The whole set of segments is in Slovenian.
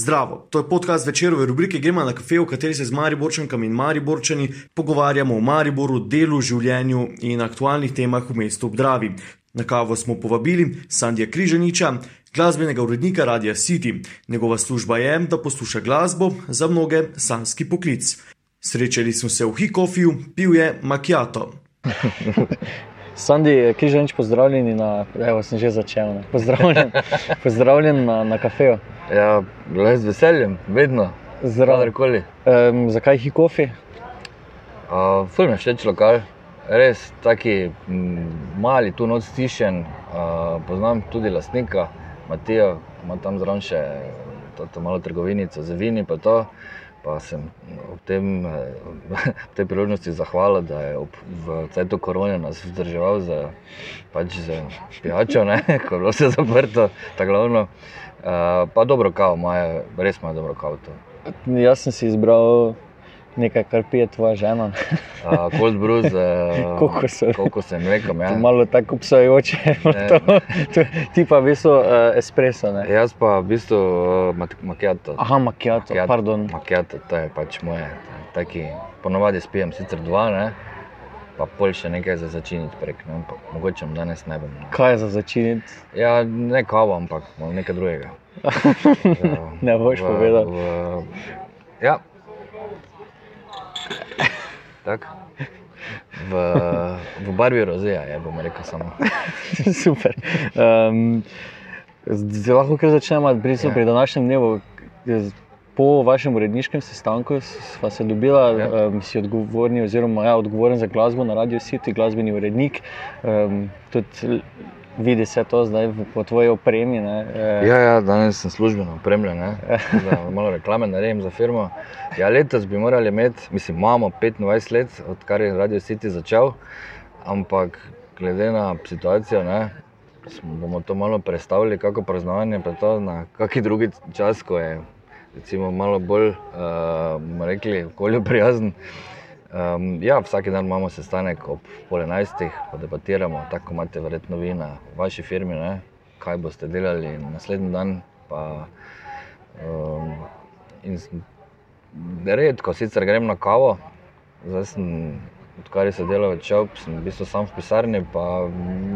Zdravo, to je podcast večerove rubrike Gremo na kafe, v kateri se z Mariborčankami in Mariborčani pogovarjamo o Mariboru, delu, življenju in aktualnih temah v mestu Obdravi. Na kavo smo povabili Sandija Križaniča, glasbenega urednika Radia City. Njegova služba je, da posluša glasbo za mnoge sanski poklic. Srečali smo se v Hikofiju, pil je Makijato. Sandi, Križanič, pozdravljeni na, evo, sem že začel, ne. pozdravljen, pozdravljen na, na kafeju. Ja, le z veseljem, vedno, Zdravo. Um, zakaj hikofi? Uh, Film je všeč lokal, res taki m, mali, tu noč stišen. Uh, poznam tudi lastnika, Matijo, ima tam zraven še to, malo trgovinico za vini. To. Pa sem ob, tem, eh, ob tej priložnosti zahvalil, da je ob, v cajtu korone nas vzdrževal za, pač za pijačo, ko je bilo vse zaprto, glavno. Uh, pa dobro kavo, imajo, res imajo dobro kavo. To. Jaz sem si izbral nekaj, kar pije tvoja žena. Z uh, Kokosov. kokosovim mlekom. Ja. Malo tako to, ti pa v bistvu uh, espresso. Ne? Jaz pa v bistvu uh, makijato. Aha, makijato, pardon. Makijato, to je pač moje. Taki, ponovadi spijem sicer dva, ne? pa pol še nekaj za začiniti prek. Ne? ampak Mogoče bom danes ne bom. no. Kaj je za začiniti? Ja, ne kavo, ampak nekaj drugega. Ja, Ne boš v- povedal. v- Ja. Tak. V, v barvi rozeja je, bom rekel samo. Super. Um, zdaj lahko kar začnemo pri, Ja. pri današnjem dnevu. Po vašem uredniškem sestanku sva se dobila, Ja. um, si odgovorni, oziroma ja, odgovoren za glasbo na Radio City, glasbeni urednik. Um, tudi vidi se to zdaj v- po tvoji opremi. Ne, eh, Ja, ja, danes sem službeno opremljen, da malo reklame naredim za firmo. Ja, letos bi morali imeti, mislim, imamo 25 let, odkar je Radio City začel, ampak glede na situacijo, ne, bomo to malo prestavili, kako praznovanje, pa to na kakšen drugi čas, ko je recimo malo bolj, uh, rekli, okolju prijazen. Um, ja, vsak dan imamo sestanek ob pol enajstih, pa debatiramo, tako imate verjetno vi na vaši firmi, ne? kaj boste delali naslednji dan. Pa, um, in redko sicer grem na kavo, zdaj sem, odkar se delo začel, sem v bistvu sam v pisarni, pa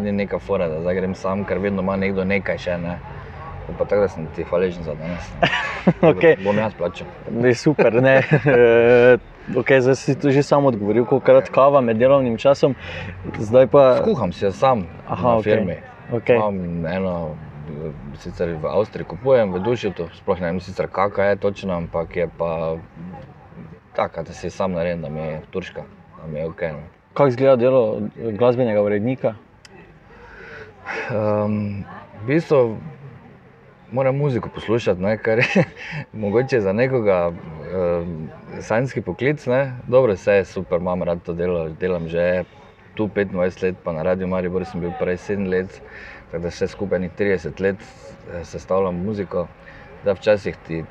ni neka fora, da zdaj grem sam, ker vedno ima nekdo nekaj še. Ne? Pa tako da sem ti hvaležen za danes. Okej. Bom jaz plačal. Ne, super. Ne. Eh, Okay, zdaj si to že sam odgovoril, koliko krat kava med delovnim časom. Zdaj pa. Skuham jo sam Aha, na firmi. Okay. Imam eno, eh, sicer v Avstriji kupujem, v Dušju, sploh ne vem, sicer kakšna je točno, ampak je pa taka, da si sam naredim, da mi je turška, da mi je ok. No. Kako izgleda delo glasbenega urednika? Um, v bistvu moram muziko poslušati, ne, kar je mogoče za nekoga um, sanjski poklic. Ne. Dobro, vse je super, imam rad to delo, delam že tu 25 let, pa na radiju Maribor sem bil prej 7 let, tako da vse skupaj ni 30 let eh, sestavljam muziko. Da včasih ti,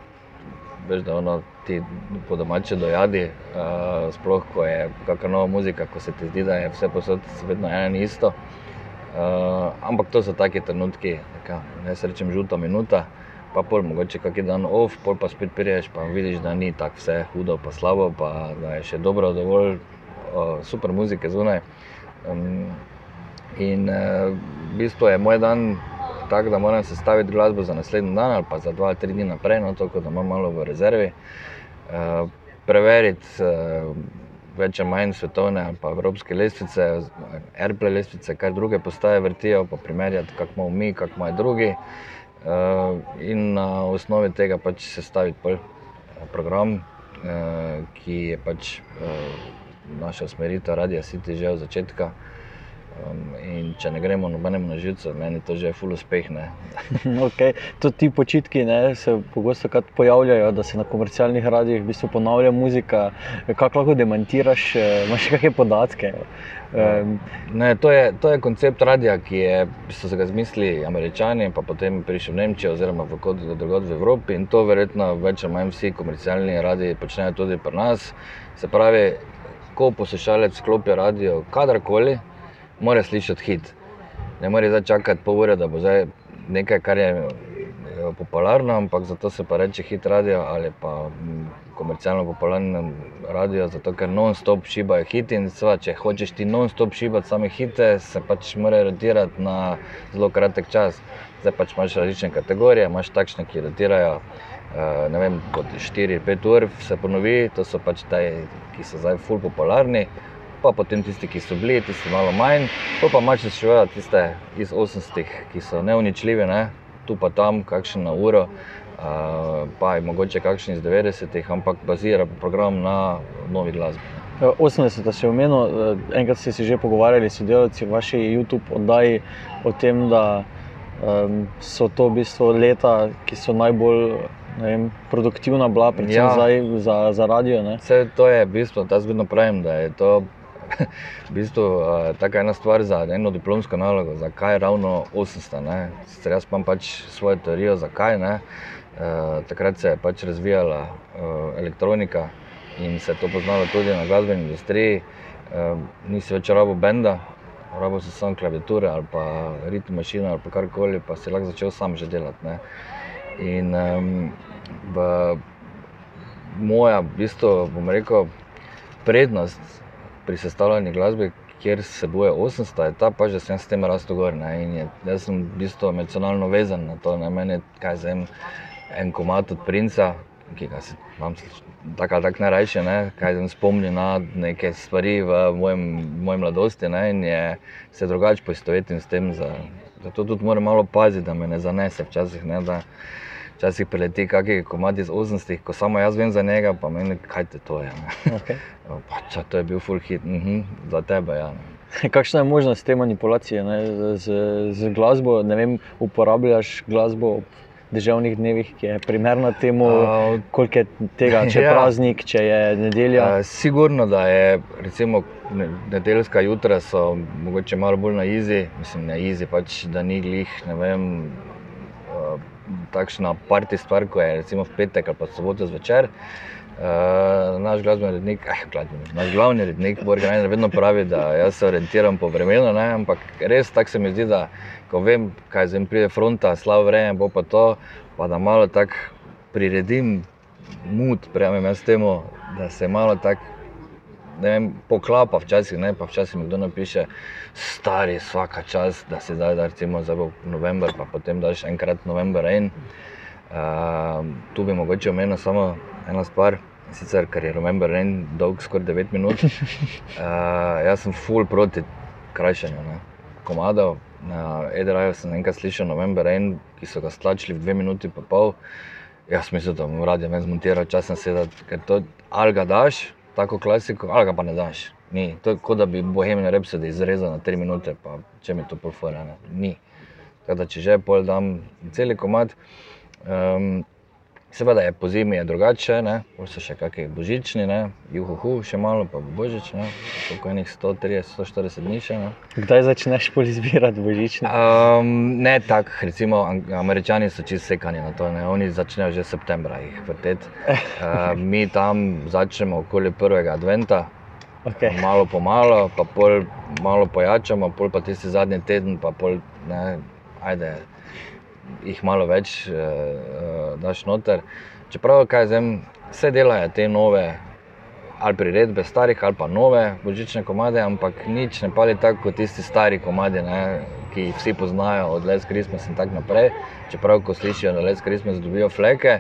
veš, da ono ti po domače dojadi, uh, sploh ko je kakšna nova muzika, ko se ti zdi, da je vse posod vedno eno in isto. Uh, ampak to so taki trenutki, neka, jaz rečem žuta minuta, pa pol mogoče kakšen dan off, pol pa spet priješ, pa vidiš, da ni tako vse hudo, pa slabo, pa da je še dobro, dovolj uh, super muzike zunaj. Um, in uh, v bistvu je moj dan tak, da moram sestaviti glasbo za naslednji dan ali pa za dva ali tri dni naprej, no, tako da imam malo v rezervi. Uh, preveriti uh, več ali manj svetovne ali pa evropske lestvice, airplay lestvice, kaj druge postaje vrtijo, pa primerjati, kako imamo mi, kako imajo drugi. Uh, in na osnovi tega pač sestaviti eh, program, uh, ki je pač naša usmeritev, Radio City že od začetka. Um, in če ne gremo nobenemu na živce, meni to že je full uspeh. Okay. Tudi ti počitki ne, se pogosto pojavljajo, da se na komercialnih radijih v bistvu ponavlja muzika. Kako lahko demantiraš, eh, imaš kakšne podatke? Um, Ne, to, je, to je koncept radia, ki je, so se ga zmislili američani, pa potem prišel v Nemčijo oziroma v kot drugod v Evropi in to verjetno več ali manj vsi komercialni radiji počnejo tudi pri nas. Se pravi, ko poslušalec sklopi radio, kadarkoli, mora slišati hit. Ne more zdaj čakati pol ure, da bo zdaj nekaj, kar je eh, popularna, ampak zato se pa reče hit radio ali pa mm, komercialno popularno radio, zato ker non-stop šibajo hiti in sva, če hočeš ti non-stop šibati same hite, se pač mora rotirati na zelo kratek čas. Zdaj pač imaš različne kategorije, imaš takšne, ki rotirajo. Uh, ne vem, kot 4-5 ur se ponovi, to so pač ti, ki so zdaj fully popularni, pa potem tisti, ki so bili, tisti malo manj, pa pa imaš še tiste iz 80-ih, ki so neuničljivi, ne? tu pa tam, kakšen na uro, uh, pa je mogoče kakšen iz 90-ih, ampak bazira program na novi glasbi. 80 se je omenil, enkrat ste se že pogovarjali s sodelavci v vaši YouTube oddaji o tem, da um, so to v bistvu leta, ki so najbolj vem, produktivna bila, predvsem Ja. zdaj za, za radio. Ne? Vse to je bistvo, jaz vedno pravim, da je to v bistvu uh, taka ena stvar za eno diplomsko nalogo, zakaj ravno 800. Ne? Sicer jaz imam pač svojo teorijo, zakaj. Ne? Uh, takrat se je pač razvijala uh, elektronika in se je to poznalo tudi na glasbeni industriji. Uh, nisi več rabo benda, rabo si samo klaviature ali pa ritem mašino ali pa karkoli, pa si lahko začel sam že delati. Ne? In um, v moja, v bistvu, bom rekel, prednost pri sestavljanju glasbe, kjer se boje 800, je ta, pač, da sem s tem rastel gor. Ne, in je, jaz sem v bistvu emocionalno vezan na to. Ne, meni kaj zem, en komat od princa, ki ga se imam tako ali tako najrajše, ne, kaj sem spomnil na neke stvari v mojem, moji mladosti ne, in je, se drugače poistovetim s tem. Za, zato tudi moram malo paziti, da me ne zanese včasih. Ne, da, Včasih prileti kakšen komad iz 80-ih, ko samo jaz vem za njega, pa meni, kaj te to je. ne. Okay. Pa, če to je bil full hit, mhm, za tebe. Ja. ne. Kakšna je možnost te manipulacije ne, z, z glasbo? Ne vem, uporabljaš glasbo ob državnih dnevih, ki je primerna temu, A, koliko je tega, če je ja. praznik, če je nedelja. Uh, sigurno, da je recimo, ne- nedeljska jutra so mogoče malo bolj na izi, mislim, na izi, pač, da ni glih, ne vem, uh, takšna parti stvar, ko je recimo v petek ali pa soboto zvečer. Uh, naš glasbeni rednik, eh, glasbeni, naš glavni rednik, Borgen, vedno pravi, da jaz se orientiram po vremenu, ne, ampak res tako se mi zdi, da ko vem, kaj zdaj pride fronta, slabo vreme, bo pa to, pa da malo tako priredim mut, pravim jaz temu, da se malo tako vem, poklapa včasih, ne, pa včasih mi kdo napiše, stari vsaka čas, da se zdaj, da recimo zdaj bo november, pa potem daš enkrat november in uh, tu bi mogoče omenil samo ena stvar, in sicer ker je november in dolg skoraj 9 minut. Uh, jaz sem full proti krajšanju ne, komadov. Na Edraju sem enkrat slišal november in ki so ga stlačili v 2 minuti pa pol. Jaz mislim, da bom radio meni zmontiral, čas sem sedel, ker to ali ga daš, tako klasiko, ali ga pa ne daš. Ni. To je kot da bi Bohemian Rhapsody izrezal na 3 minute, pa če mi to ne. Ni. Tako da če že pol dam cel komat. Um, seveda je po zimi je drugače, ne. Pol so še kakšni božični, ne. juhu, še malo pa bo božič, ne. Koliko enih 130, 140 dni še. Ne. Kdaj začneš pol izbirati božične? Um, ne tako, recimo Američani so čisto sekani na to, ne? oni začnejo že septembra jih vrteti. Uh, mi tam začnemo okoli prvega adventa, Okay. malo po malo, pa pol malo pojačamo, pol pa tisti zadnji teden, pa pol, ne, ajde, jih malo več uh, daš noter. Čeprav, kaj zdaj, vse delajo te nove, ali priredbe starih, ali pa nove božične komade, ampak nič ne pali tako kot tisti stari komadi, ne, ki jih vsi poznajo od Let's Christmas in tako naprej. Čeprav, ko slišijo, da Let's Christmas dobijo fleke,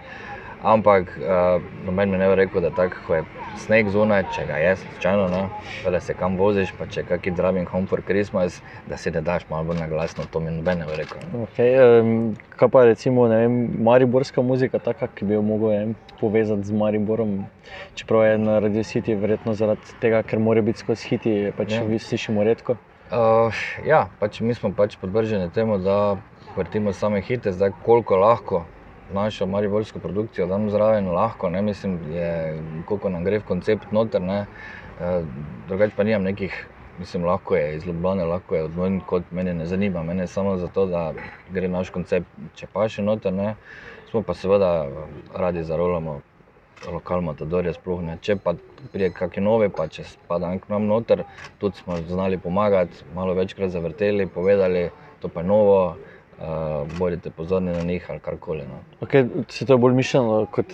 ampak uh, noben mi ne bo rekel, da tako, ko je sneg zunaj, če ga je slučajno, da se kam voziš, pa če kakšen driving home for Christmas, da si ne daš malo bolj na glasno, to mi noben ne rekel. Okay, um, kaj pa recimo ne vem, mariborska muzika, taka, ki bi jo mogel ne vem, povezati z Mariborom, čeprav je na Radio City verjetno zaradi tega, ker mora biti skozi hiti, pač Ja. ja. slišimo redko. Uh, ja, pač mi smo pač podvrženi temu, da vrtimo same hite, zdaj koliko lahko našo mariborsko produkcijo dam zraven, lahko, ne mislim, je, koliko nam gre v koncept noter. Uh, drugače pa nimam nekih, mislim, lahko je iz Ljubljana, lahko je od mojih kot mene ne zanima, mene je samo zato, da gre naš koncept, če pa še noter, ne. Smo pa seveda radi zarolamo lokal Matadorja sploh ne. Če pa prije kakšne nove, pa če spada nam noter, tudi smo znali pomagati, malo večkrat zavrteli, povedali, to pa je novo, uh, bodite pozorni na njih ali karkoli. No. Okay, se to je bolj mišljeno, kot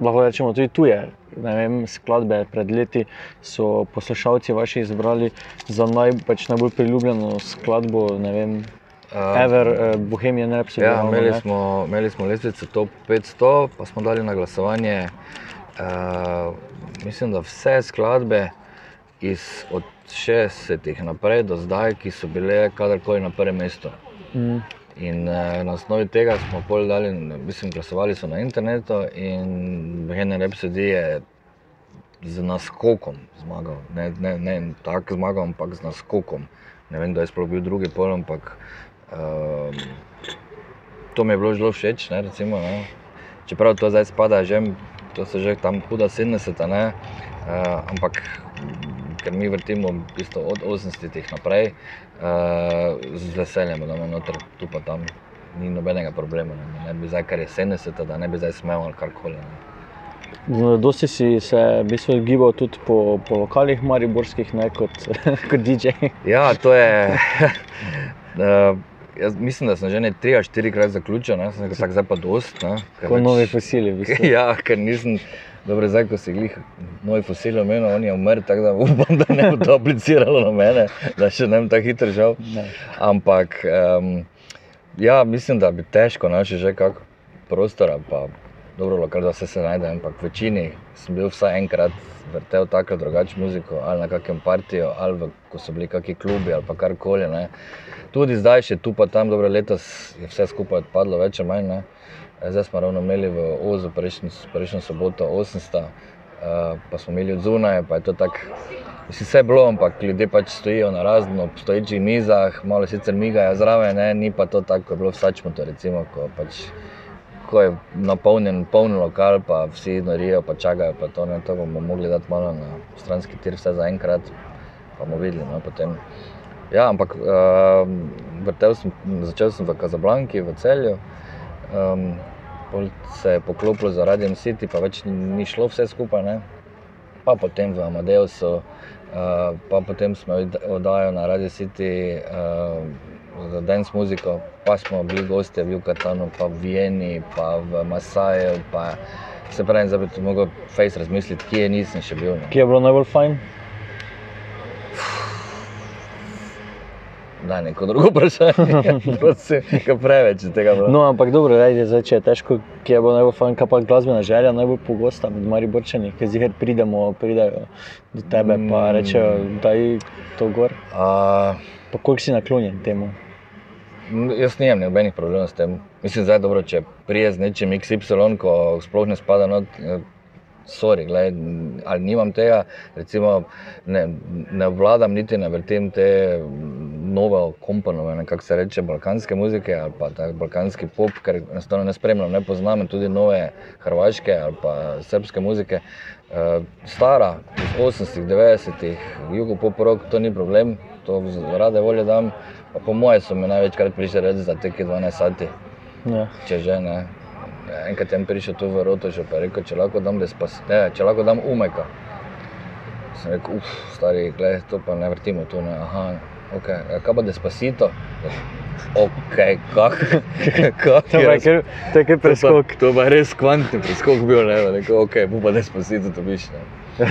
lahko rečemo, tudi tuje. Ne vem, skladbe pred leti so poslušalci vaši izbrali za naj, pač najbolj priljubljeno skladbo. Vem, Uh, Ever, uh, Bohemian Rhapsody. Ja, imeli ne. smo, imeli smo lestvico top 500, pa smo dali na glasovanje. Uh, mislim, da vse skladbe iz od 60-ih naprej do zdaj, ki so bile kadarkoli na prvem mestu. Mm. In uh, na osnovi tega smo pol dali, mislim, glasovali so na internetu in Bohemian Rhapsody je z naskokom zmagal. Ne, ne, ne tako zmagal, ampak z naskokom. Ne vem, da je sploh bil drugi pol, ampak um, to mi je bilo zelo všeč. Ne, recimo, ne. Čeprav to zdaj spada, že, to so že tam huda 70, ne, uh, ampak ker mi vrtimo v bistvu od 80-ih naprej, uh, z veseljem damo noter, tu pa tam. Ni nobenega problema, ne, ne bi zdaj, kar je 70, da ne bi zdaj smel ali karkoli. Dosti si se v bistvu gibal tudi po, po lokalih mariborskih, ne kot, kot DJ. Ja, to je. uh, jaz mislim, da sem že ne tri ali štiri krat zaključil, ne, sem rekel, zdaj pa dost. Ne, ker Kot pač- novi fosili. V bistvu. Ja, ker nisem. Dobro, zdaj, ko si jih novi fosil omenil, on je umrl, tako da upam, da ne bo to apliciralo na mene, da še ne bom tako hitro žal. Ne. Ampak um, ja, mislim, da bi težko našel že kak prostor, ali pa dobro, lokal, da vse se najde, ampak v večini sem bil vsaj enkrat vrtel tako drugačno muziko, ali na kakem partiju, ali v, ko so bili kakšni klubi ali karkoli. Ne. Tudi zdaj, še tu pa tam, dobro, letos je vse skupaj odpadlo, več ali manj. Ne. Eh, Zdaj smo ravno imeli v Ozu prejšnjo, soboto 800, uh, pa smo imeli od zunaj, pa je to tako. Mislim, vse je bilo, ampak ljudje pač stojijo na razno obstoječih mizah, malo sicer migajo zraven, ne, ni pa to tako, kot je bilo v Sačmutu, recimo, ko, pač, ko je napolnjen, poln lokal, pa vsi norijo, pa čakajo, pa to, ne, to bomo mogli dati malo na stranski tir, vse zaenkrat, pa bomo videli. No, potem. Ja, ampak uh, vrtel sem, začel sem v Kazablanki, v celju. Um, pol se je poklopilo za Radio City, pa več ni, šlo vse skupaj. Ne? Pa potem v Amadeusu, uh, pa potem smo oddajali na Radio City uh, za dance muziko, pa smo bili gosti v Jukatanu, pa v Vieni, pa v Masaju. Pa, se pravi, zdaj bi mogel face razmisliti, kje nisem še bil. Ne? Kje je bilo najbolj fajn? Da, neko drugo vprašanje. Prosim, kaj preveč tega bilo. No, ampak dobro, rejde, zdaj, če je težko, kje je bilo najbolj fajn, kaj pa glasbena želja najbolj pogosta med Mariborčani, ki zihar pridemo, pridajo do tebe, pa Mm. rečejo, da je to gor. Uh, Pa koliko si naklonjen temu? Jaz nimam nobenih problemov s tem. Mislim, da je dobro, če prije z nečim XY, ko sploh ne spada not. eh, Sorry, gled, ali nimam tega, recimo, ne, ne vladam niti ne vrtim te nove komponove, kako se reče, balkanske muzike ali pa tak balkanski pop, ker enostavno ne spremljam, ne poznam tudi nove hrvaške ali pa srpske muzike. Uh, stara, iz 80-ih, 90-ih, jugo pop rock, to ni problem, to rade volje dam. Pa po moje so mi največkrat prišli reči za te 12 sati, Ja. če že ne. Enkrat sem prišel tu v Rotožu, pa je rekel, če lahko dam, despas, ne, če lahko dam umeka. Sem rekel, uf, stari, gledaj, to pa ne vrtimo tu, ne, aha, ok, ja, kaj pa despacito? Ok, kak, kak To je kar- to je kar preskok. To je res kvantni preskok bil, ne, rekel, ok, bu pa despacito to biš, ne.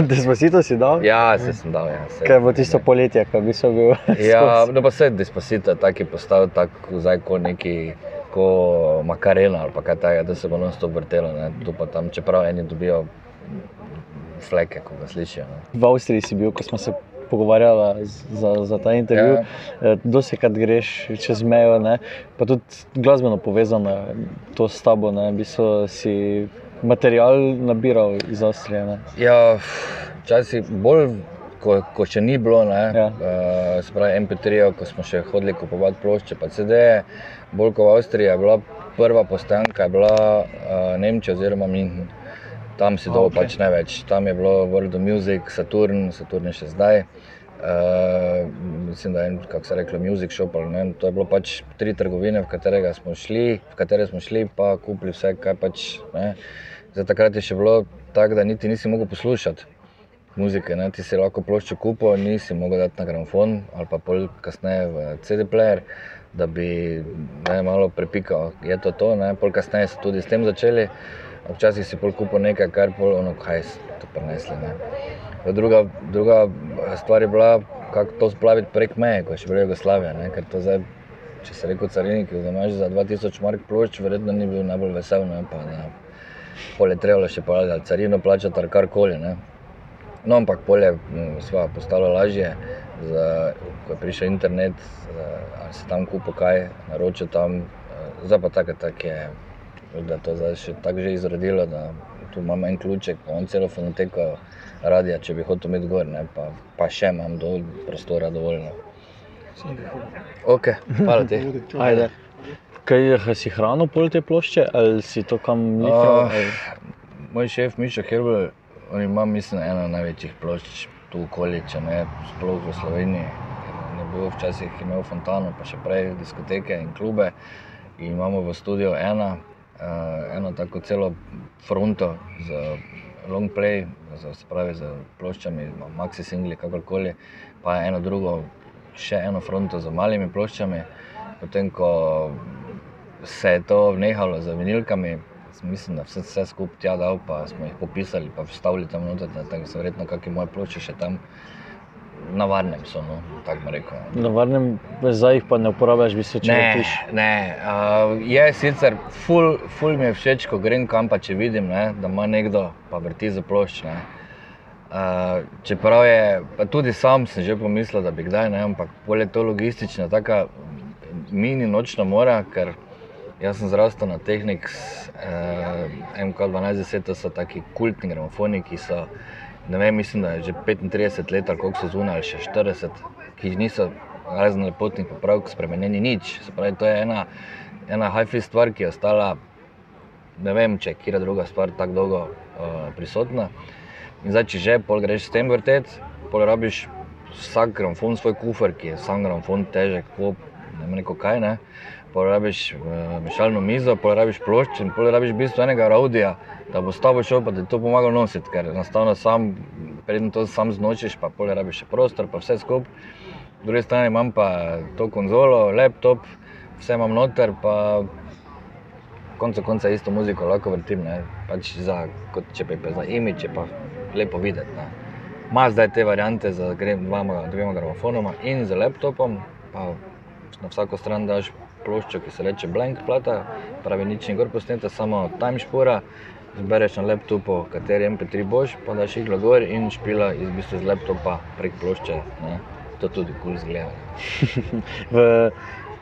Despacito si dal? Ja, se sem dal, ja. saj. Kaj bo tisto poletje, ko bi se bil? Ja, no pa se despacito, tako je postal tako zdaj kot neki, ko makarena ali kaj takega, da se bo non stop vrtelo, ne, tu pa tam, čeprav eni dobijo fleke, ko ga slišijo. Ne. V Avstriji si bil, ko smo se pogovarjali z- za, za ta intervju. Ja. Ja. Dosti krat greš čez mejo, ne? pa tudi glasbeno povezano to s tabo. Ne? V bistvu si material nabiral iz Avstrije. Ne? Ja, včasih bolj, ko, ko še ni bilo, ne, Ja. uh, se pravi MP3, ko smo še hodili kupovati plošče, pa CD-je, bolj kot v Avstriji je bila prva postanka, je bila uh, Nemčija oziroma München. Tam dobil okej. okay. pač največ. Tam je bilo World of Music, Saturn, Saturn je še zdaj. Uh, mislim, da je en, kako se reče, Music Shop. Ne, to je bilo pač tri trgovine, v katere smo šli, v katere smo šli, pa kupili vse, kaj pač. Ne. Zdaj, takrat je še bilo tako, da niti nisi mogel poslušati muzike. Ne. Ti si lahko ploščo kupil, nisi mogel dati na gramofon ali pa pol kasneje v CD-player. da bi ne, malo prepikal. Je to to, ne, pol kasneje so tudi s tem začeli. Včasih si pol kupo nekaj, kar pol ono, kaj so to prenesli. Ne. Druga, druga stvar je bila, kako to splaviti prek meje, ko je še bila Jugoslavija. Ne, ker to zdaj, če se reko carinik, da imaš za 2000 mark plošč, verjetno ni bil najbolj vesel. Ne, pa, ne, pol je trebalo še pa carino plačati ali karkoli. Ne. No, ampak polje je postalo lažje, za, ko je prišel internet, ali se tam kupo kaj, naročil tam. Zdaj pa tako tak je, da to zdaj še tako že izrodilo, da tu imam en ključek, on celo fonoteko radia, če bi hotel imeti gor, ne, pa, pa še imam dovolj prostora dovoljno. Ok, hvala ti. Ajde. Kaj si hranil pol te plošče ali si to kam lifral? Uh, moj šef Mišo Herbel, on ima mislim eno največjih plošč tu okoli, če ne sploh v Sloveniji. Ne bilo včasih imel fontano, pa še prej diskoteke in klube. In imamo v studiu ena, uh, eno tako celo fronto z long play, z, se pravi z ploščami, maxi singli, kakorkoli, pa eno drugo, še eno fronto z malimi ploščami. Potem, ko se je to vnehalo z vinilkami, mislim, da vse, vse skupaj tja dal, pa smo jih popisali, pa vstavili tam noter, da so verjetno kakšne moje ploče še tam. Na varnem so, no, tako rekel. Na varnem, zdaj jih pa ne uporabljaš, bi se če ne tiš. Ne, uh, je sicer, ful, ful mi je všeč, ko grem kam, pa če vidim, ne, da ima nekdo, pa vrti za plošč. Ne. Uh, čeprav je, pa tudi sam sem že pomislil, da bi kdaj, ne, ampak bolje to logistično, taka mini nočna mora, ker Jaz sem zdravstvena tehnik, eh, MK12, to so taki kultni gramofoni, ki so, ne vem, mislim, da je že 35 let, ali koliko so zunaj, ali še 40, ki niso razen lepotnih popravkov spremenjeni nič. Pravi, to je ena, ena hi-fi stvar, ki je ostala, ne vem, če je kira druga stvar tako dolgo uh, prisotna. In zdaj, če že pol greš s tem vrtet, pol rabiš vsak gramofon svoj kufer, ki je sam gramofon težek, pop, ne vem, kaj ne porabiš uh, mešalno mizo, porabiš plošč in porabiš v bistvu enega raudija, da bo s tabo šel, pa ti to pomaga nositi, ker enostavno sam, predtem to sam znočiš, pa porabiš še prostor, pa vse skupaj. Po drugi strani imam pa to konzolo, laptop, vse imam noter, pa konca konca isto muziko lahko vrtim, ne, pač za, kot če je za imič, pa lepo videti. Ma zdaj te variante za dvema, dvema gramofonoma in z laptopom, pa na vsako stran daš ploščo, ki se reče Blank Plata, pravi nič ni gor posneta, samo time špora. Zbereš na laptopu, kateri MP3 boš, pa daš iglo gor in špila iz bistvu z laptopa prek plošče. Ne? To tudi kul cool zgleda. v,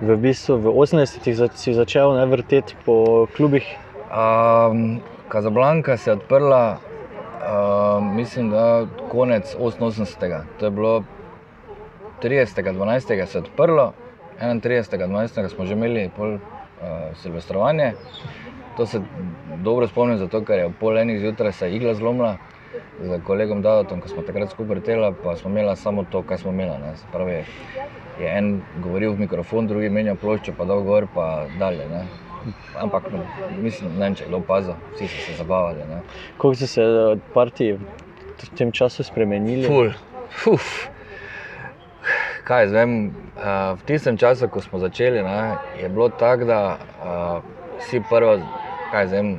v bistvu v 80-ih si začel ne, vrteti po klubih. Um, Kazablanka se je odprla, um, mislim, da konec 88. To je bilo 30.12. se je odprlo, 31.12. smo že imeli pol uh, silvestrovanje. To se dobro spomnim, zato ker je ob pol enih zjutraj se igla zlomila z kolegom Davotom, ko smo takrat skupaj leteli, pa smo imeli samo to, kar smo imeli. Pravi, je en govoril v mikrofon, drugi menjal ploščo, pa dol gor, pa dalje. Ne. Ampak no, mislim, ne vem, če je kdo opazil, vsi so se zabavali. Kako so se eh, partiji v tem času spremenili? Ful. Uf kaj vem, uh, v tistem času, ko smo začeli, ne, je bilo tako, da uh, si prvo, kaj vem,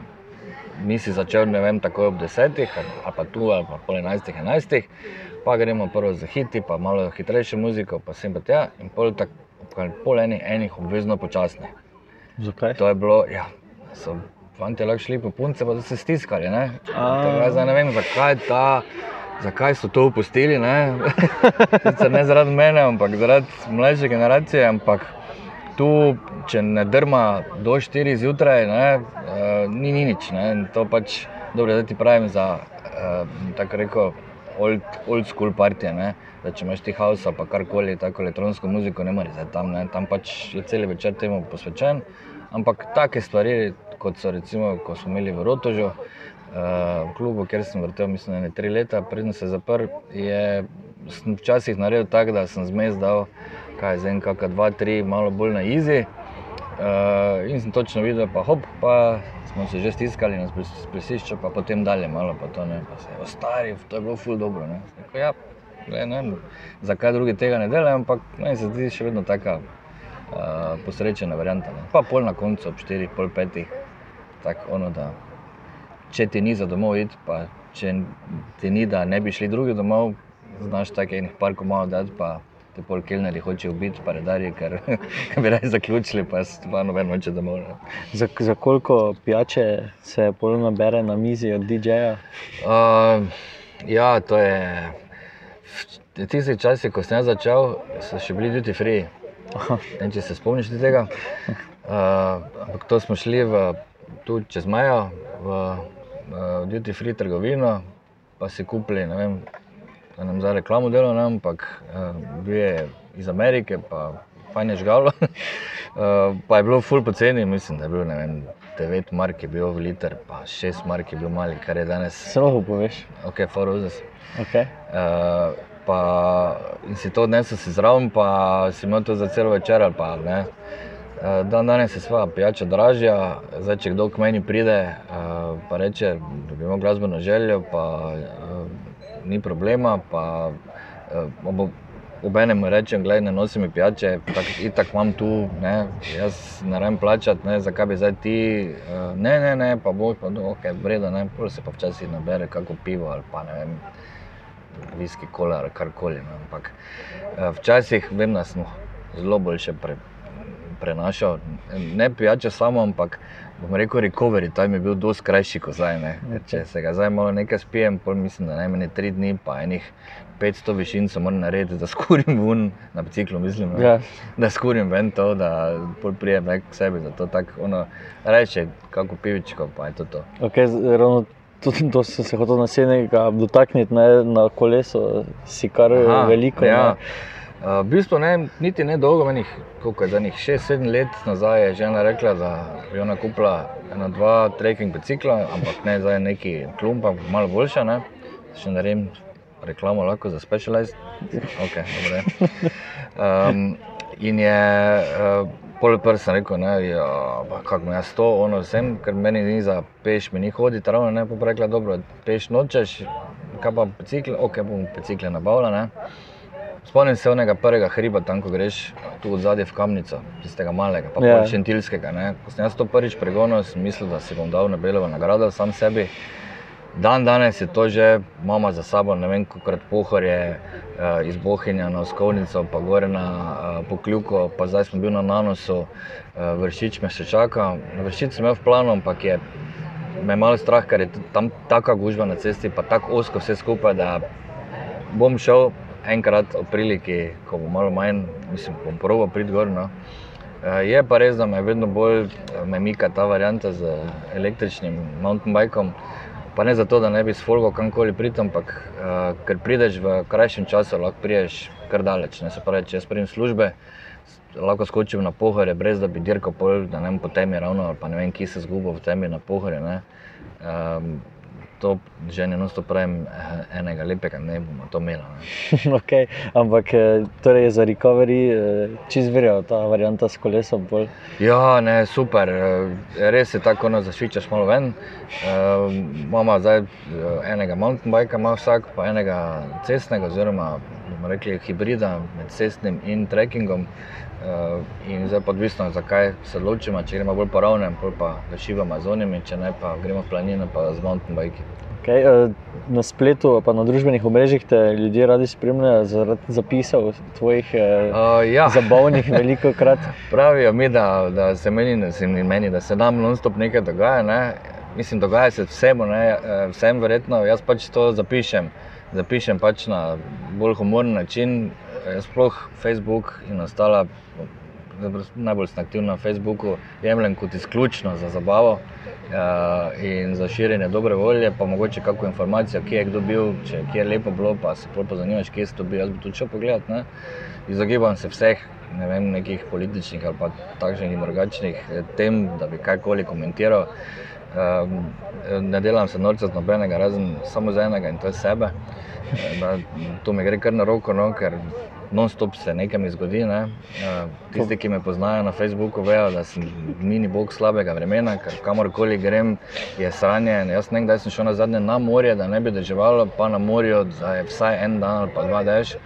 nisi začel, ne vem, tako ob desetih, ali pa tu, ali pa pol enajstih, enajstih, pa gremo prvo za hiti, pa malo hitrejše muziko, pa sem pa tja in pol, tak, pol enih, enih obvezno počasne. Zakaj? To je bilo, ja, so fanti lahko šli po punce, pa so se stiskali, ne. Zdaj ne vem, zakaj ta zakaj so to opustili. Ne? ne zaradi mene, ampak zaradi mlajše generacije. Ampak tu, če ne drma do 4 zjutraj, ne, uh, ni, ni nič. Ne? To pač dobro, da ti pravim za uh, tako reko. Old, old school partije, ne? da če imaš ti house ali karkoli, tako elektronsko muziko, ne moreš tam, ne? tam pač je cel večer temu posvečen. Ampak take stvari, kot so recimo, ko smo imeli v Rotožu, v klubu, kjer sem vrtel, mislim, ne tri leta, predtem se zaprl, je včasih naredil tako, da sem zmes dal, kaj zdaj, kakšna dva, tri, malo bolj na izi. Uh, in sem točno videl, pa hop, pa smo se že stiskali na splesišču, pa potem dalje, malo pa to ne, pa se je ostari, to je bilo ful dobro. Ne. Ja, ne, ne, zakaj drugi tega ne delajo, ampak meni se zdi še vedno taka uh, posrečena varianta. Ne. Pa pol na koncu, ob 4, pol 5, tako ono, da če ti ni za domov iti, pa če ti ni, da ne bi šli drugi domov, znaš tako enih par komaj dati, pa te pol kelneri hočejo biti, pa redari, ker bi raje zaključili, pa se pa noben noče domov. Ne. Za, za koliko pijače se pol nabere na mizi od DJ-ja? Uh, ja, to je. V tistih časih, ko sem začel, so še bili duty free. Ne, če se spomniš tega. Uh, to smo šli v, tu čez mejo, v, v duty free trgovino, pa si kupili, ne vem, da nam za reklamo delo, ne, ampak uh, bil je iz Amerike, pa fajn je žgalo. uh, pa je bilo ful poceni, mislim, da je bil, ne vem, 9 mark je bil v liter, pa 6 mark je bil mali, kar je danes. Lahko poveš. Ok, for roses. Okay. Uh, pa, in si to odnesel si zraven, pa si imel to za cel večer. ali Pa, ne. Uh, Dan danes je svoja pijača dražja, zdaj če kdo k meni pride uh, pa reče, da imel glasbeno željo, pa uh, ni problema. Pa, uh, Obenem mu rečem, da ne nosim pijače, tako tak imam tu, ne, jaz ne rabim plačati, ne, zakaj bi zdaj ti, ne, ne, ne, pa boš pa, no, ok, vredno, ne, pa se pa včasih nabere kako pivo ali pa ne vem, viski, kola ali karkoli. Ne, ampak včasih vem, da smo zelo boljše pre, prenašal, ne pijače samo, ampak bom rekel, recovery time je bil dosti krajši kot zdaj. Ne. Če se ga zdaj malo nekaj spijem, pol mislim, da najmanj tri dni, pa enih 500 višin se moram narediti, da skurim ven na biciklu, mislim, Ja. da skurim ven to, da prijem k sebi, da to tako ono, reče, kako pivičko, pa je to to. Okay, ravno to, to sem se hotel naslednjega dotakniti, ne, na kolesu si kar Aha, veliko. Ja. ne. Uh, v bistvu ne, niti ne dolgo, menih, koliko je zadnjih 6-7 let nazaj je žena rekla, da je ona kupila ena, dva trekking bicikla, ampak ne zdaj neki klump, ampak malo boljša. Ne? Še ne vem, reklamo lahko za specialized. Okay, dobre. um, in je uh, polipr sem rekel, ne, ja, kako me jaz to, ono vsem, ker meni ni za peš, mi ni hoditi, ravno ne, pa rekla, dobro, peš nočeš, kaj pa bicikle, ok, bom bicikle nabavila. Ne. Spomnim se onega prvega hriba, tam ko greš tu zadaj v kamnico, tistega malega, pa Ja. yeah. šentilskega. Ne. Ko sem jaz to prvič pregonil, sem mislil, da si bom dal Nobelovo nagrado sam sebi. Dan danes je to že mama za sabo, ne vem, koliko pohorje uh, iz Bohinja na Oskovnico, pa gore na uh, Pokljuko, pa zdaj smo bili na Nanosu, uh, vršič me še čaka. Vršič sem imel v planu, ampak je me malo strah, ker je tam taka gužva na cesti, pa tako osko vse skupaj, da bom šel enkrat ob priliki, ko bo malo manj, mislim, bom proval priti gor. No. Eh, Je pa res, da me vedno bolj eh, me mika ta varianta z električnim mountain bikom. Pa ne zato, da ne bi s folgo kamkoli priti, ampak uh, ker prideš v krajšem času, lahko prideš kar daleč. Ne? Se pravi, če jaz pridem iz službe, lahko skočim na pohore, brez da bi dirkal pol, da ne vem, po temi ravno, ali pa ne vem, kje se zgubo v temi na pohore. Ne? Um, to že ne nosto pravim, eh, enega lepega ne bomo to imeli. Okay. Ampak eh, torej za recovery, eh, čez verjel ta varianta s kolesom. Bolj. Ja, ne, super. Res je tako, da zašvičaš malo ven. Imamo zdaj enega mountain bika, ima vsak, pa enega cestnega, oziroma bomo rekli hibrida med cestnim in trekkingom. Eh, In zdaj pa odvisno, zakaj se odločimo, če gremo bolj po ravnem, bolj pa ga šivamo z onimi, če ne pa gremo v planine pa z mountain biki. Okay. eh, Na spletu, pa na družbenih omrežjih te ljudje radi spremljajo zaradi zapisov tvojih Uh, ja. zabavnih, veliko krat. Pravijo mi, da, da se meni, da se meni, da se nam non-stop nekaj dogaja. Ne? Mislim, dogaja se vsemu, ne? Vsem verjetno. Jaz pač to zapišem, zapišem pač na bolj humoren način. Eh, Sploh Facebook in ostala, najbolj sem aktiven na Facebooku, jemljem kot izključno za zabavo eh, in za širjenje dobre volje, pa mogoče kakšno informacijo, kje je kdo bil, če kje je lepo bilo, pa se bolj pozanimaš, kje si to bil. Jaz bi tudi šel pogledat. Ne? Izogibam se vseh ne vem, nekih političnih ali pa takšnih in drugačnih eh, tem, da bi karkoli komentiral. Um, ne delam se norca z nobenega, razen samo za enega in to je sebe. Da, to mi gre kar na roko, no, ker non-stop se nekaj mi zgodi. Ne. Eh, Tisti, ki me poznajo na Facebooku, vejo, da sem mini bog slabega vremena, ker kamorkoli grem, je sranje. Jaz nekdaj sem šel na zadnje na morje, da ne bi deževalo, pa na morju, da je vsaj en dan ali pa dva dež.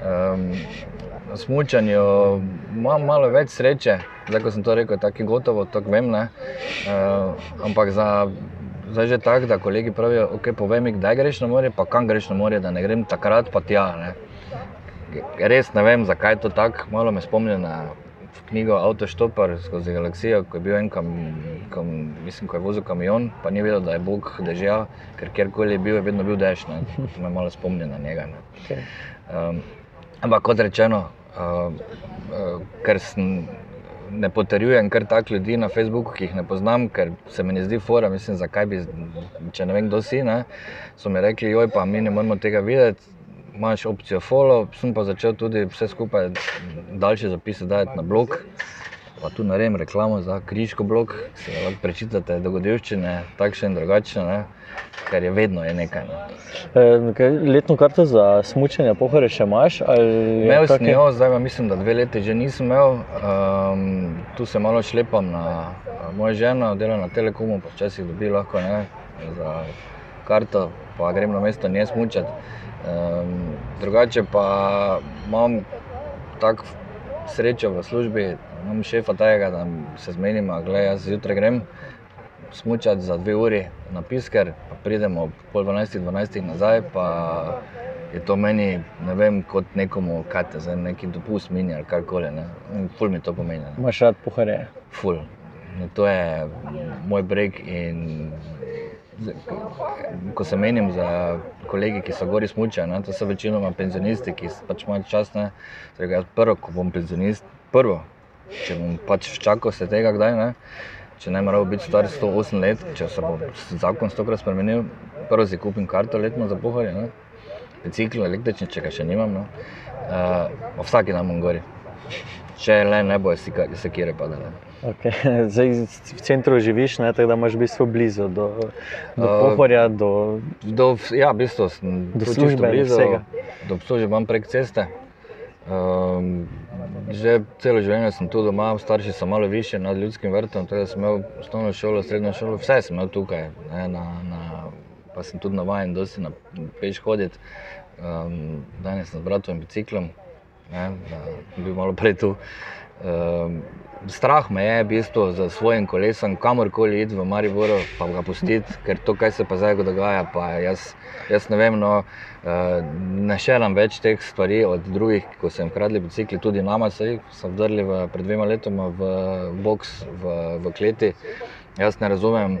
Um, na smutnju imam malo več sreče, zdaj ko sem to rekel, tako je gotovo, tako vem. Uh, ampak za, zdaj že tako, da kolegi pravijo, ok, povej mi, kdaj greš na morje, pa kam greš na morje, da ne grem takrat pa tja. Ne. Res ne vem, zakaj je to tako, malo me spomni na knjigo Autoštopar skozi galaksijo, ko je bil en kam, kam, mislim, ko je vozil kamion, pa ni vedel, da je Bog dežja, ker kjerkoli je bil, je vedno bil dež. Ne. To me malo spomni na njega. Ne. Um, ampak kot rečeno, uh, uh, ker sem. Ne potrjujem kar tako ljudi na Facebooku, ki jih ne poznam, ker se mi ne zdi fora, mislim, zakaj bi, če ne vem, kdo si. Ne, so mi rekli, joj, pa mi ne moremo tega videti imaš opcijo follow, sem pa začel tudi vse skupaj daljše zapise dajati na blog. Pa tu naredim reklamo za križko blog, si lahko prečitate dogodivščine, takšne in drugačne, ker je vedno je nekaj. Ne. E, letno karto za smučanje pohore še imaš? Imel sem jo, zdaj mislim, da dve leti že nisem imel. Um, tu se malo šlepam na mojo ženo, dela na telekomu, pa včasih dobi lahko ne, za karto, pa grem na mesto nje smučati. Um, drugače pa imam tako srečo v službi, imam šefa tega, da se zmenimo, da jaz zjutraj grem smučati za dve uri na pisker, pa pridemo pol 12, 12 nazaj, pa je to meni, ne vem, kot nekomu, kaj te zdaj neki dopust mini ali karkoli, ne. Ful mi to pomeni. Imaš rad pohare? Ful. No, to je moj breg in ko se menim za kolege, ki so gori smučali, to so večinoma penzionisti, ki pač imajo čas. Torej, prvo, ko bom penzionist, prvo, če bom pač čakal se tega kdaj, ne? če ne moram biti star 108 let, če se bo zakon stokrat spremenil, prvo si kupim karto letno za pohorje, bicikl električni, če ga še nimam, no? uh, vsaki dan bom gori. Če le ne bo, se kire padale. Okay. Zdaj, v centru živiš, ne, tako da imaš v bistvu blizu do, do uh, pohorja. Do, do, ja, v bistvu do službe, blizu vsega. Do službe imam prek ceste. Um, že celo življenje sem tu doma, starši so malo više nad ljudskim vrtom, tako da sem imel osnovno šolo, srednjo šolo, vse sem imel tukaj. Ne, na, na, pa sem tudi navaden, da si na peš hoditi. Um, danes sem z bratom in biciklom, ne, bil malo prej tu. Um, strah me je, v bistvu, za svojim kolesom, kamorkoli iti v Mariboru, pa ga pustiti, ker to, kaj se pa zdaj dogaja, pa jaz, jaz ne vem. No, uh, ne šeram več teh stvari od drugih, ko sem kradli bicikli, tudi nama se jih vdrli v, pred dvema letoma v box v, v kleti. Jaz ne razumem.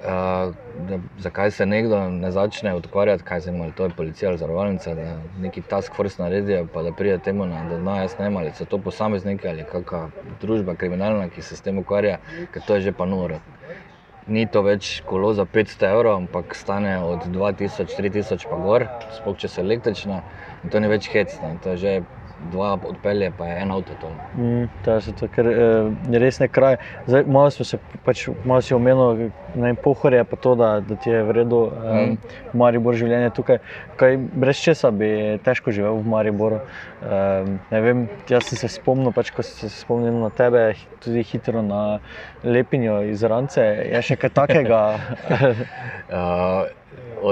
Uh, da, zakaj se nekdo ne začne ukvarjati, kaj se imajo, to je policija ali zavarovalnica, da neki task force naredijo, pa da pride temu na dno, jaz ne ali so to posamezniki ali kakšna družba kriminalna, ki se s tem ukvarja, ker to je že pa noro. Ni to več kolo za 500 evrov, ampak stane od 2000, 3000 pa gor, sploh če so električna in to ni več hecno, to je že dva odpelje, pa je en avto. Mm, to je to, ker eh, je res ne kraj. Zdaj, malo smo se pač, malo si omenili, da je pohorje, pa to, da, da ti je v redu, mm. um, Maribor življenje tukaj. Kaj, brez česa bi težko živel v Mariboru. Um, vem, jaz sem se spomnil, pač, ko sem se spomnil na tebe, tudi hitro na lepinjo iz Rance. Je še kaj takega? uh,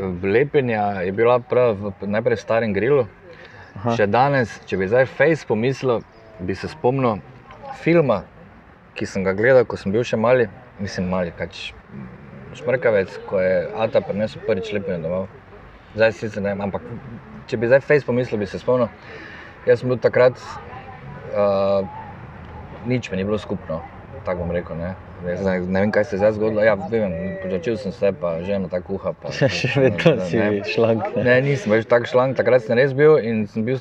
od lepenja je bila prav, najprej v starem grilu. Aha. Še danes, če bi zdaj Facebook pomislil, bi se spomnil filma, ki sem ga gledal, ko sem bil še mali, mislim, mali, kač šmrkavec, ko je Ata prinesel prvič lepino domov. Zdaj si se ne, ampak če bi zdaj Facebook pomislil, bi se spomnil. Jaz sem bil takrat, uh, nič mi ni bilo skupno, tako bom rekel. Ne. Ne, ne vem, kaj se je zdaj zgodilo. Ja, Počutil sem se, pa že ena tako kuha. Pa, še vedno si šlank. Ne, ne nisem več tako šlank, takrat sem res bil in sem bil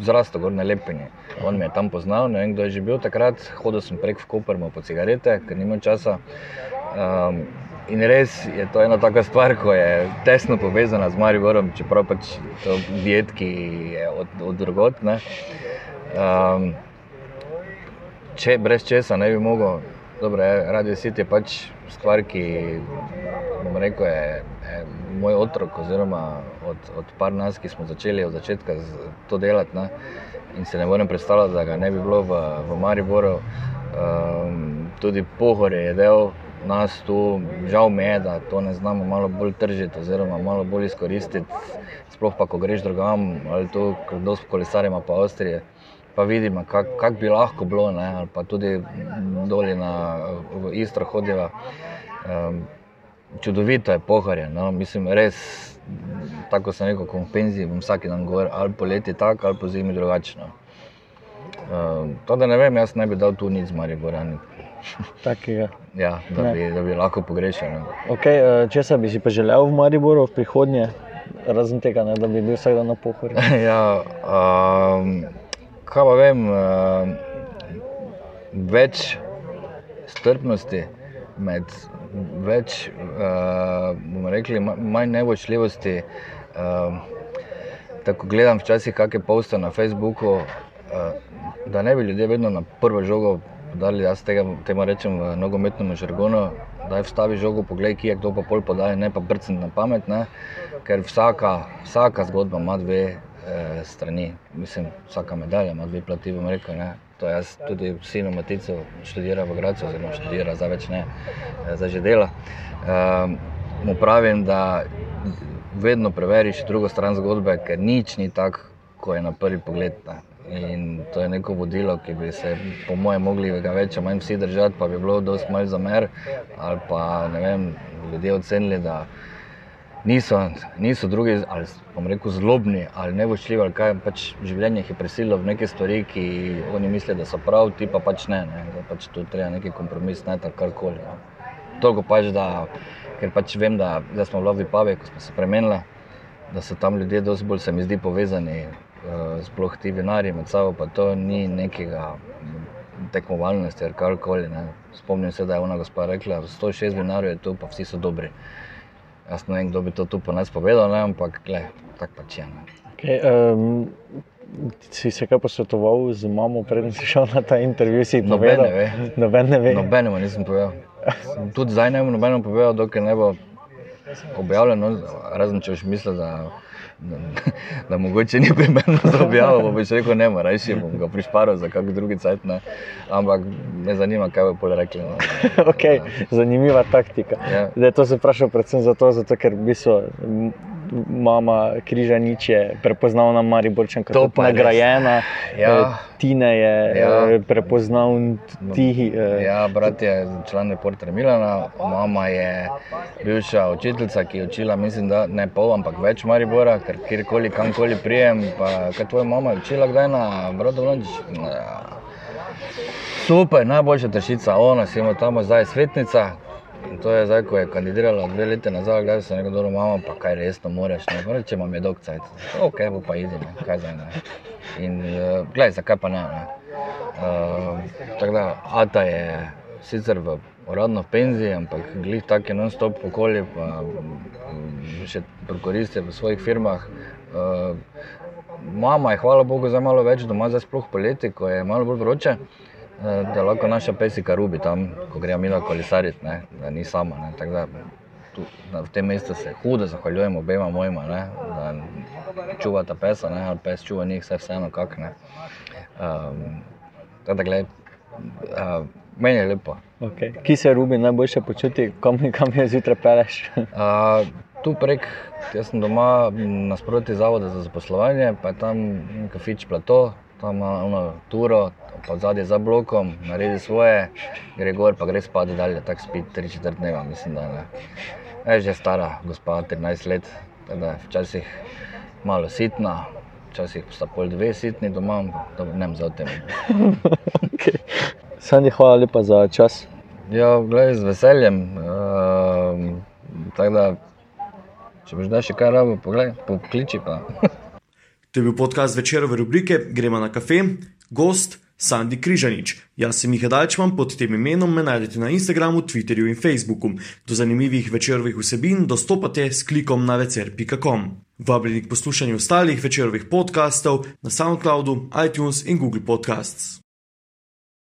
zrastel gor na lepenje. On me je tam poznal, ne vem, kdo je že bil takrat. Hodil sem prek v Kopermo po cigarete, ker nimam časa. Um, in res je to ena taka stvar, ko je tesno povezana z Mariborom, čeprav pač to diet, ki je od, od drugot. Um, če brez česa ne bi mogel. Dobro, je, Radio City je pač stvar, ki rekel, je, je moj otrok, oziroma od, od par nas, ki smo začeli od začetka to delati. Ne? In se ne morem predstavljati, da ga ne bi bilo v, v Mariboru. Um, tudi pohor je del nas tu, žal mi je, da to ne znamo malo bolj tržiti oziroma malo bolj izkoristiti. Sploh pa, ko greš drugam ali tu, ker dosti kolesarima pa Avstrije, pa vidimo, kako kak bi lahko bilo, ne? ali pa tudi dolje na Istro hodiva. Um, čudovito je poharje, no? mislim, res, tako sem rekel, kompenzij bom vsak dan govoril, ali poleti tako, ali po zimi drugačno. Um, to, da ne vem, jaz ne bi dal tu nič Mariborani. Takega. Ja, da, Ne. bi, da bi lahko pogrešal. no. Okay, eh, česa bi si pa želel v Mariboru v prihodnje, razen tega, ne, da bi bil vsak dan na pohorju? ja, um, kaj pa vem, um, več strpnosti, med več, uh, rekli, ma- manj nevočljivosti. Um, tako gledam včasih kakšne poste na Facebooku, uh, da ne bi ljudje vedno na prvo žogo dali, jaz tega temu rečem v nogometnem žargonu, da je vstavi žogo, poglej, ki je kdo pa pol podaja, ne pa brcniti na pamet, ne? ker vsaka, vsaka zgodba ima dve eh, strani, mislim, vsaka medalja ima dve plati, bom rekel, ne? To jaz tudi sinu Matico študira v Gracu, oziroma študira, zdaj več ne, eh, zdaj že dela. Um, mu pravim, da vedno preveriš drugo stran zgodbe, ker nič ni tako, kot je na prvi pogled. Ne. In to je neko vodilo, ki bi se, po mojem, mogli več ali manj vsi držati, pa bi bilo dosti malj za mer, ali pa ne vem, ljudje ocenili, da niso, niso drugi, ali bom rekel, zlobni ali nevoščljivi, ali kaj pač življenje jih je prisililo v neke stvari, ki oni mislijo, da so prav, ti pa pač ne, ne da pač tu treba neki kompromis, ne tako karkoli. No. Toliko pač, da, ker pač vem, da zdaj smo v Lovi Pavi, ko smo se premenili, da so tam ljudje dosti bolj, se mi zdi, povezani, uh, sploh ti vinarji med sabo, pa to ni nekega tekmovalnosti ali karkoli. ne. Spomnim se, da je ona gospa rekla, 106 vinarjev je tu, pa vsi so dobri. Jaz ne vem, kdo bi to tu po nas povedal, ne, ampak tako pač je. Ne. Okay, um, si se kaj posvetoval z mamo, preden si šel na ta intervju? Noben ne ve. Noben ne ve. Nobenemu nisem povedal. Tudi zdaj ne bom nobenemu povedal, dokler ne bo objavljeno, razen če boš mislil, da, da, da mogoče ni primerno za objavo, pa boš rekel, ne, rajši bom ga prišparal za kak drugi cajt, ne. Ampak me zanima, kaj bo pol rekli. No. Okay, zanimiva taktika. Ja. Zdaj, to se vprašam predvsem zato, zato ker v bistvu m, mama Križanič je prepoznavna Mariborčanka, To pa nagrajena. Ja. eh, Tine je Ja. ja. prepoznavn, ti. eh, Ja, brat je član reporterja Milana, mama je bivša učiteljica, ki je učila, mislim, da ne pol, ampak več Maribora, ker kjerkoli, kamkoli prijem. Pa, kaj tvoja mama je učila kdaj na Bradu Lončič? Ja. Super, najboljša tršica, ona si ima tam zdaj svetnica. In to je zdaj, ko je kandidirala dve leti nazaj, gledaj se nekdo dobro, mama, pa kaj resno moraš, ne, Pa reče, imam je dolg cajt. Ok, bo pa ide, ne, kaj zdaj ne. In uh, gledaj, zakaj pa ne, ne. Uh, tako da, Ata je sicer v uradno v penziji, ampak glih tak je non-stop okolje, pa mm, še prokoristi v svojih firmah. Uh, mama je, hvala Bogu, zdaj malo več doma, zdaj sploh poleti, ko je malo bolj vroče, eh, da lahko naša pesika rubi tam, ko gre Mila kolesariti, ne, da ni sama. Ne, tako da, tu, na, v tem mestu se hudo zahvaljujem obema mojima, ne, da čuvata pesa, ne, ali pes čuva njih, vse vseeno kak ne. Um, tako da, gled, uh, meni je lepo. Okay. Ki se Rubi najboljše počuti, kam, kam jo zjutraj peleš? Uh, tu prek, jaz sem doma nasproti zavoda za zaposlovanje, pa je tam kafič plato, tam ima ono turo, pa zadnji za blokom, naredi svoje, gre gor, pa gre spat dalje, tako spi 3-4 dneva, mislim, da ne. Je že stara, gospa 13 let, tako da včasih malo sitna, včasih sta pol dve sitni doma, da ne vem za tem. okay. Sandi, hvala lepa za čas. Ja, gledaj, z veseljem. Um, tako da, če boš dal še kaj rabo, poglej, pokliči pa. To je bil podcast večerove rubrike Gremo na kafe, gost Sandi Križanič. Jaz sem Miha Dajčman, pod tem imenom me najdete na Instagramu, Twitterju in Facebooku. Do zanimivih večerovih vsebin dostopate s klikom na večer.com. Vabljeni k poslušanju ostalih večerovih podkastov na SoundCloudu, iTunes in Google Podcasts.